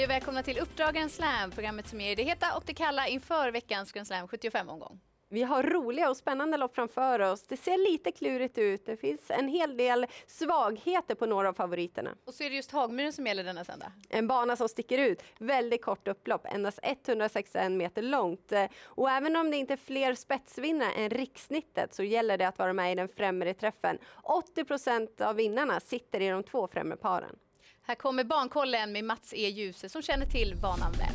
Hej och välkomna till Uppdrag Grand Slam, programmet som ger det heta och det kalla inför veckans Grand Slam 75-omgång. Vi har roliga och spännande lopp framför oss. Det ser lite klurigt ut. Det finns en hel del svagheter på några av favoriterna. Och så är det just Hagmyren som gäller denna söndag. En bana som sticker ut. Väldigt kort upplopp, endast 161 meter långt. Och även om det inte är fler spetsvinnare än rikssnittet så gäller det att vara med i den främre träffen. 80 procent av vinnarna sitter i de två främre paren. Här kommer Barnkollen med Mats E. Djuse som känner till banan väl.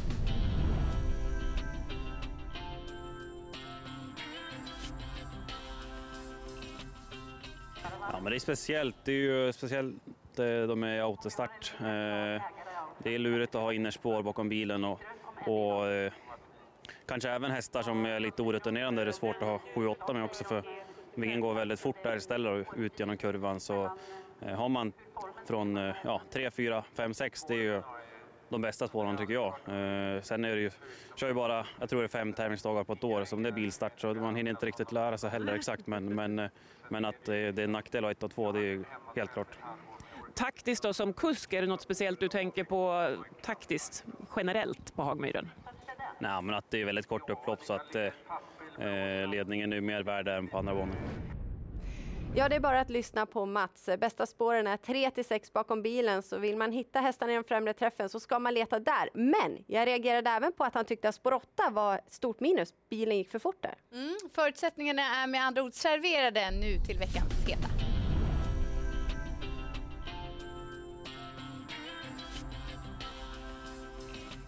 Ja, men det är speciellt. Det är ju speciellt eh, de är autostart. Eh, det är lurigt att ha innerspår bakom bilen och, och eh, kanske även hästar som är lite orutinerade. Det är det svårt att ha 7-8 med också för vingen går väldigt fort där istället ut genom kurvan så har man från ja, 3, 4, 5, 6 det är ju de bästa spåren tycker jag. Eh, sen är det ju, kör ju bara, jag tror det är fem tävlingsdagar på ett år, som det är bilstart så man hinner inte riktigt lära sig heller exakt men, men, eh, men att det är en nackdel att ha ett och två, det är ju helt klart. Taktiskt då som kusk, är det något speciellt du tänker på taktiskt generellt på Hagmyren? Nej, men att det är väldigt kort upplopp så att eh, eh ledningen är mer värd än på andra banan. Ja, det är bara att lyssna på Mats. Bästa spåren är 3 till 6 bakom bilen, så vill man hitta hästarna i den främre träffen så ska man leta där. Men jag reagerade även på att han tyckte att spår 8 var stort minus. Bilen gick för fort där. Mm, förutsättningarna är med andra ord serverade nu till veckans heta.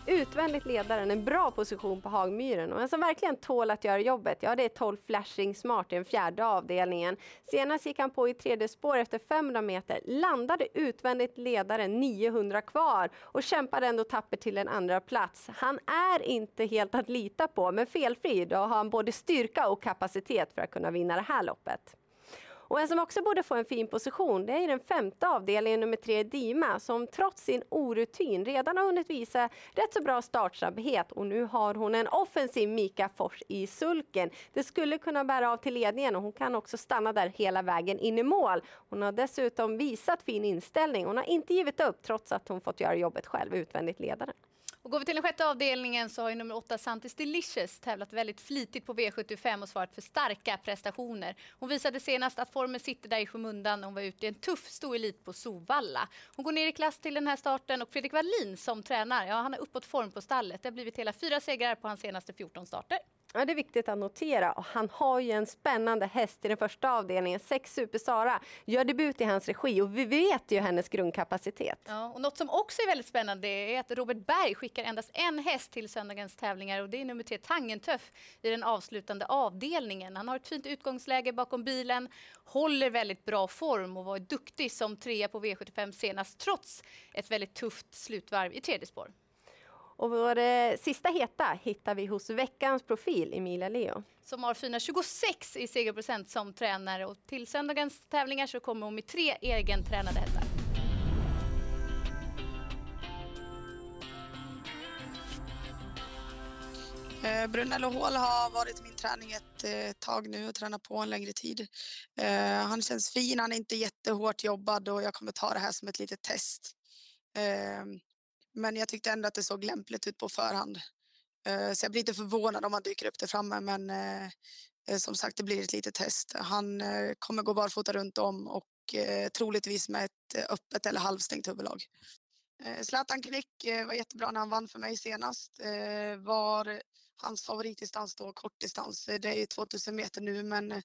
Utvändigt ledaren, en bra position på Hagmyren och en som verkligen tål att göra jobbet, ja det är 12 Flashing Smart i den fjärde avdelningen. Senast gick han på i tredje spår efter 500 meter, landade utvändigt ledaren 900 kvar och kämpade ändå tapper till en andra plats. Han är inte helt att lita på, men felfri, då har han både styrka och kapacitet för att kunna vinna det här loppet. Och en som också borde få en fin position det är den femte avdelningen, nummer tre Dima, som trots sin orutin redan har hunnit visa rätt så bra startsnabbhet och nu har hon en offensiv Mika Fors i sulken. Det skulle kunna bära av till ledningen och hon kan också stanna där hela vägen in i mål. Hon har dessutom visat fin inställning. Hon har inte givit upp trots att hon fått göra jobbet själv, utvändigt ledare. Och går vi till den sjätte avdelningen så har ju nummer åtta Santis Delicious tävlat väldigt flitigt på V75 och svarat för starka prestationer. Hon visade senast att formen sitter där i skymundan. Hon var ute i en tuff stor elit på Sovalla. Hon går ner i klass till den här starten och Fredrik Wallin som tränar, ja han har uppåt form på stallet. Det har blivit hela fyra segrar på hans senaste 14 starter. Ja, det är viktigt att notera. Och han har ju en spännande häst i den första avdelningen. Sex Super Sara gör debut i hans regi och vi vet ju hennes grundkapacitet. Ja, och något som också är väldigt spännande är att Robert Berg skickar endast en häst till söndagens tävlingar och det är nummer tre Tangentöff i den avslutande avdelningen. Han har ett fint utgångsläge bakom bilen, håller väldigt bra form och var duktig som trea på V75 senast trots ett väldigt tufft slutvarv i tredje spår. Och vår eh, sista heta hittar vi hos veckans profil, Emilia Leo. Som har fina 26 i segerprocent som tränare och till söndagens tävlingar så kommer hon med tre egentränade hästar. Eh, Brunello Hall har varit min träning ett eh, tag nu och tränat på en längre tid. Eh, han känns fin, han är inte jättehårt jobbad och jag kommer ta det här som ett litet test. Men jag tyckte ändå att det såg lämpligt ut på förhand. Eh, så jag blir lite förvånad om han dyker upp där framme men eh, eh, som sagt det blir ett litet test. Han kommer gå barfota runt om och troligtvis med ett öppet eller halvstängt huvudlag. Zlatan Knick var jättebra när han vann för mig senast. Var hans favoritdistans då kortdistans. Det är 2000 meter nu men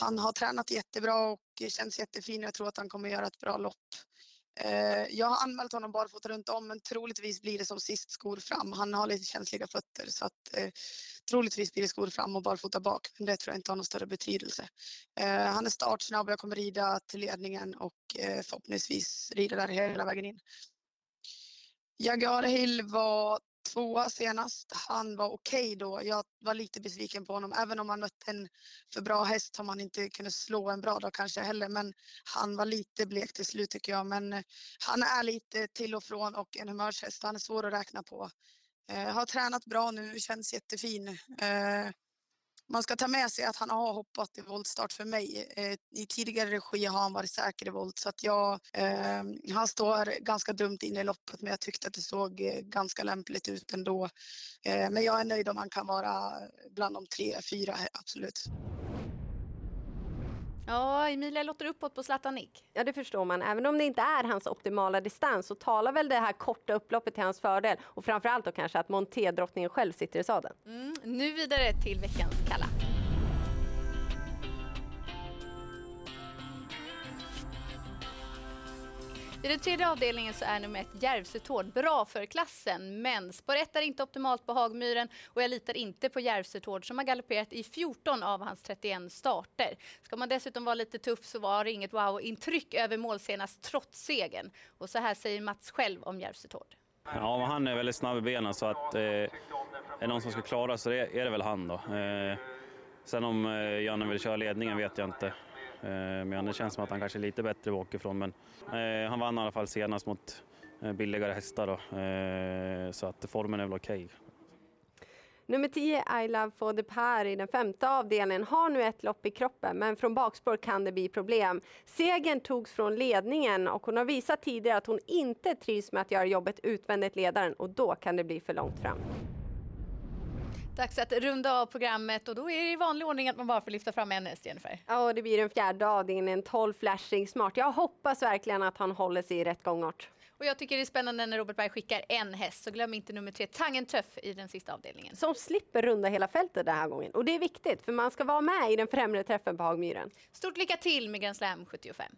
han har tränat jättebra och känns jättefin. Jag tror att han kommer göra ett bra lopp. Eh, jag har anmält honom barfota runt om men troligtvis blir det som sist skor fram. Han har lite känsliga fötter så att eh, troligtvis blir det skor fram och barfota bak men det tror jag inte har någon större betydelse. Eh, han är startsnabb och jag kommer rida till ledningen och eh, förhoppningsvis rida där hela vägen in. Jaguar Hill var tvåa senast. Han var okej okay då. Jag var lite besviken på honom. Även om han mötte en för bra häst som han inte kunde slå en bra dag kanske heller. Men han var lite blek till slut tycker jag. Men eh, han är lite till och från och en humörshäst. Han är svår att räkna på. Eh, har tränat bra nu, känns jättefin. Eh, man ska ta med sig att han har hoppat i voltstart för mig. Eh, I tidigare regi har han varit säker i volt så att jag, eh, han står ganska dumt in i loppet men jag tyckte att det såg eh, ganska lämpligt ut ändå. Eh, men jag är nöjd om han kan vara bland de tre, fyra, absolut. Ja, Emilia låter uppåt på Zlatan Nick. Ja, det förstår man. Även om det inte är hans optimala distans så talar väl det här korta upploppet till hans fördel och framförallt då kanske att Monté-drottningen själv sitter i sadeln. Mm, nu vidare till veckans kalla. I den tredje avdelningen så är nummer ett Järvsötård bra för klassen, men spår ett är inte optimalt på Hagmyren och jag litar inte på Järvsötård som har galopperat i 14 av hans 31 starter. Ska man dessutom vara lite tuff så var det inget wow-intryck över mål senast trots segern. Och så här säger Mats själv om Järvsötård. Ja, men han är väldigt snabb i benen så att eh, är det någon som ska klara så är, är det väl han då. Eh, sen om eh, Janne vill köra ledningen vet jag inte. Eh, men det känns som att han kanske är lite bättre bakifrån. Men eh, han vann i alla fall senast mot eh, billigare hästar då. Så att formen är väl okej. Okay. Nummer 10, I Love for the Pair i den femte avdelningen, har nu ett lopp i kroppen, men från bakspår kan det bli problem. Segern togs från ledningen och hon har visat tidigare att hon inte trivs med att göra jobbet utvändigt ledaren och då kan det bli för långt fram. Dags att runda av programmet och då är det i vanlig ordning att man bara får lyfta fram en häst, Jennifer. Ja, det blir den fjärde avdelningen, en 12 flashing smart. Jag hoppas verkligen att han håller sig i rätt gångart. Och jag tycker det är spännande när Robert Berg skickar en häst, så glöm inte nummer tre, Tangen Tuff i den sista avdelningen. Som slipper runda hela fältet den här gången. Och det är viktigt, för man ska vara med i den främre träffen på Hagmyren. Stort lycka till med Grand Slam 75.